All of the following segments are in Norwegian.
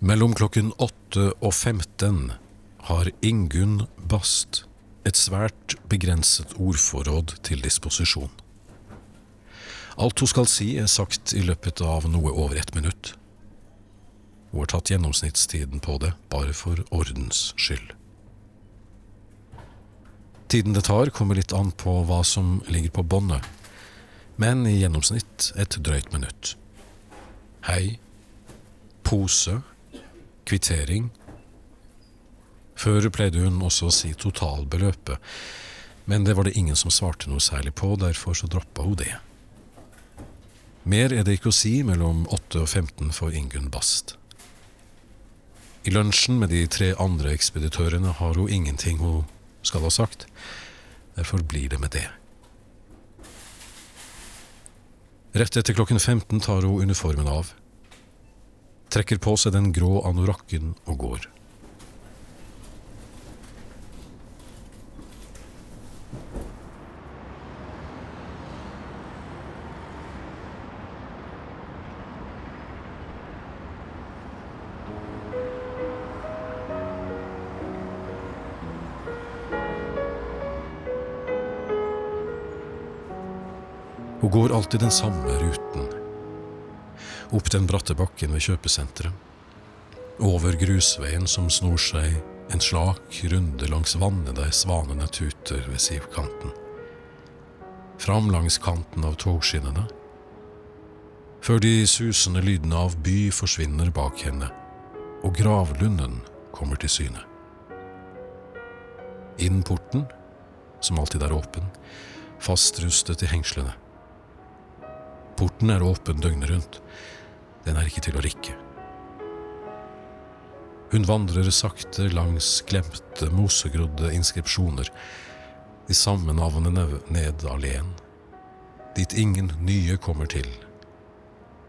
Mellom klokken åtte og 15 har Ingunn Bast et svært begrenset ordforråd til disposisjon. Alt hun skal si, er sagt i løpet av noe over ett minutt. Hun har tatt gjennomsnittstiden på det, bare for ordens skyld. Tiden det tar, kommer litt an på hva som ligger på båndet, men i gjennomsnitt et drøyt minutt. Hei, pose, kvittering. Før pleide hun også å si totalbeløpet, men det var det ingen som svarte noe særlig på, derfor så droppa hun det. Mer er det ikke å si mellom 8 og 15 for Ingunn Bast. I lunsjen med de tre andre ekspeditørene har hun ingenting hun skal ha sagt. Derfor blir det med det. Rett etter klokken 15 tar hun uniformen av, trekker på seg den grå anorakken og går. Hun går alltid den samme ruten. Opp den bratte bakken ved kjøpesenteret. Over grusveien som snor seg en slak runde langs vannet der svanene tuter ved sivkanten. Fram langs kanten av togskinnene. Før de susende lydene av by forsvinner bak henne, og gravlunden kommer til syne. Inn porten, som alltid er åpen, fastrustet i hengslene. Porten er åpen døgnet rundt. Den er ikke til å rikke. Hun vandrer sakte langs glemte, mosegrodde inskripsjoner, de samme navnene ned alleen, dit ingen nye kommer til,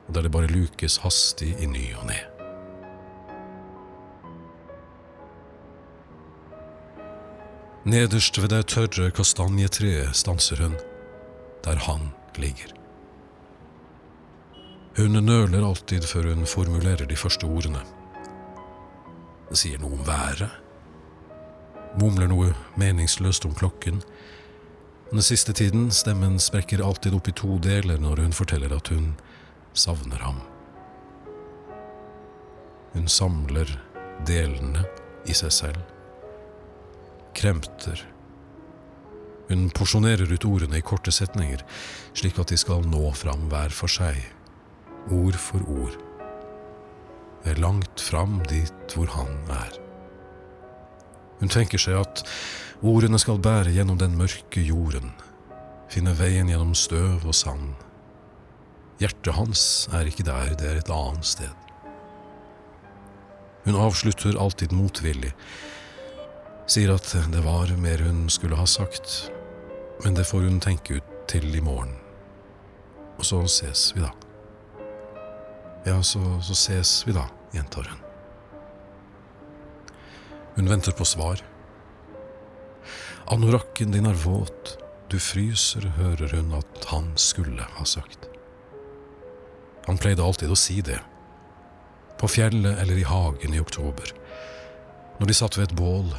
og der det bare lukes hastig i ny og ne. Nederst ved det tørre kastanjetreet stanser hun, der han ligger. Hun nøler alltid før hun formulerer de første ordene. Sier noe om været. Mumler noe meningsløst om klokken. Den siste tiden stemmen sprekker alltid opp i to deler når hun forteller at hun savner ham. Hun samler delene i seg selv. Kremter. Hun porsjonerer ut ordene i korte setninger, slik at de skal nå fram hver for seg ord for ord. Det er langt fram dit hvor han er. Hun tenker seg at ordene skal bære gjennom den mørke jorden, finne veien gjennom støv og sand. Hjertet hans er ikke der, det er et annet sted. Hun avslutter alltid motvillig, sier at det var mer hun skulle ha sagt, men det får hun tenke ut til i morgen. Og så ses vi, da. Ja, så, så ses vi da, gjentar hun. Hun venter på svar. Anorakken din er våt, du fryser, hører hun at han skulle ha sagt. Han pleide alltid å si det. På fjellet eller i hagen i oktober. Når de satt ved et bål.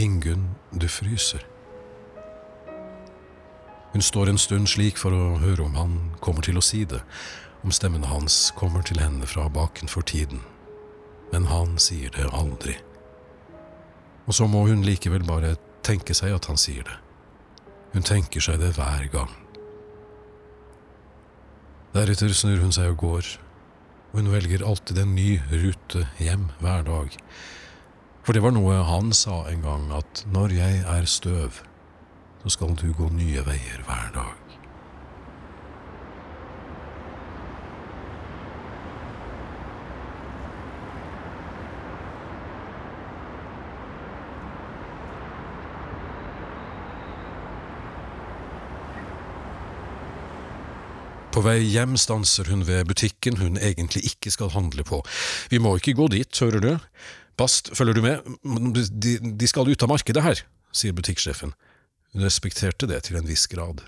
Ingunn, du fryser. Hun står en stund slik for å høre om han kommer til å si det, om stemmen hans kommer til henne fra bakenfor tiden, men han sier det aldri. Og så må hun likevel bare tenke seg at han sier det. Hun tenker seg det hver gang. Deretter snur hun seg og går, og hun velger alltid en ny rute hjem hver dag. For det var noe han sa en gang, at når jeg er støv, så skal du gå nye veier hver dag. På vei hjem stanser hun ved butikken hun egentlig ikke skal handle på. Vi må ikke gå dit, hører du? Bast, følger du med? De, de skal ut av markedet her, sier butikksjefen. Hun respekterte det til en viss grad.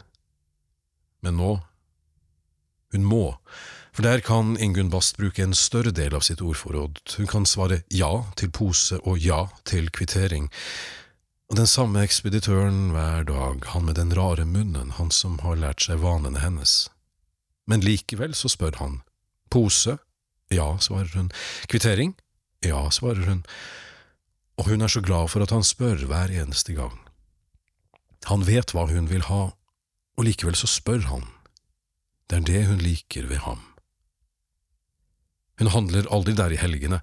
Men nå… Hun må, For der kan Ingunn Bast bruke en større del av sitt ordforråd. Hun kan svare ja til pose og ja til kvittering. Og den samme ekspeditøren hver dag, han med den rare munnen, han som har lært seg vanene hennes. Men likevel så spør han. Pose? Ja, svarer hun. Kvittering? Ja, svarer hun. Og hun er så glad for at han spør hver eneste gang. Han vet hva hun vil ha, og likevel så spør han. Det er det hun liker ved ham. Hun handler aldri der i helgene,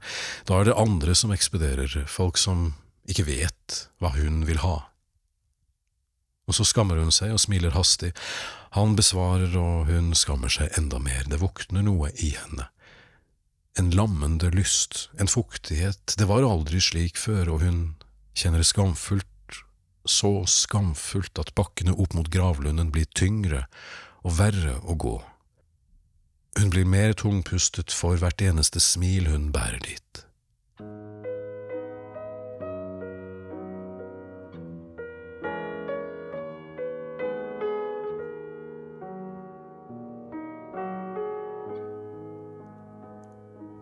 da er det andre som ekspederer, folk som ikke vet hva hun vil ha. Og så skammer hun seg og smiler hastig, han besvarer og hun skammer seg enda mer, det våkner noe i henne. En lammende lyst, en fuktighet, det var aldri slik før, og hun kjenner det skamfullt, så skamfullt at bakkene opp mot gravlunden blir tyngre og verre å gå. Hun blir mer tungpustet for hvert eneste smil hun bærer dit.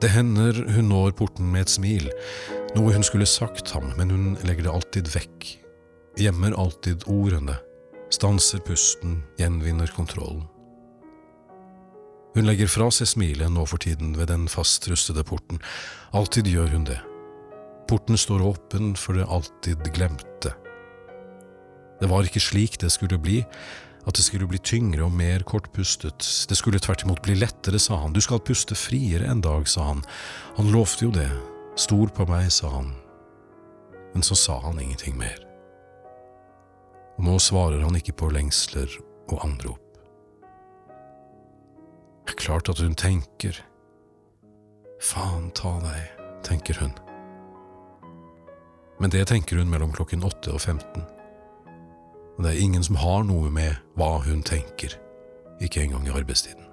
Det hender hun når porten med et smil, noe hun skulle sagt ham, men hun legger det alltid vekk, gjemmer alltid ordene, stanser pusten, gjenvinner kontrollen. Hun legger fra seg smilet nå for tiden ved den fastrustede porten. Alltid gjør hun det. Porten står åpen for det alltid glemte. Det var ikke slik det skulle bli, at det skulle bli tyngre og mer kortpustet. Det skulle tvert imot bli lettere, sa han. Du skal puste friere en dag, sa han. Han lovte jo det. Stor på meg, sa han. Men så sa han ingenting mer. Og nå svarer han ikke på lengsler og anrop. Klart at hun tenker. Faen ta deg, tenker hun. Men det tenker hun mellom klokken åtte og 15. Og det er ingen som har noe med hva hun tenker, ikke engang i arbeidstiden.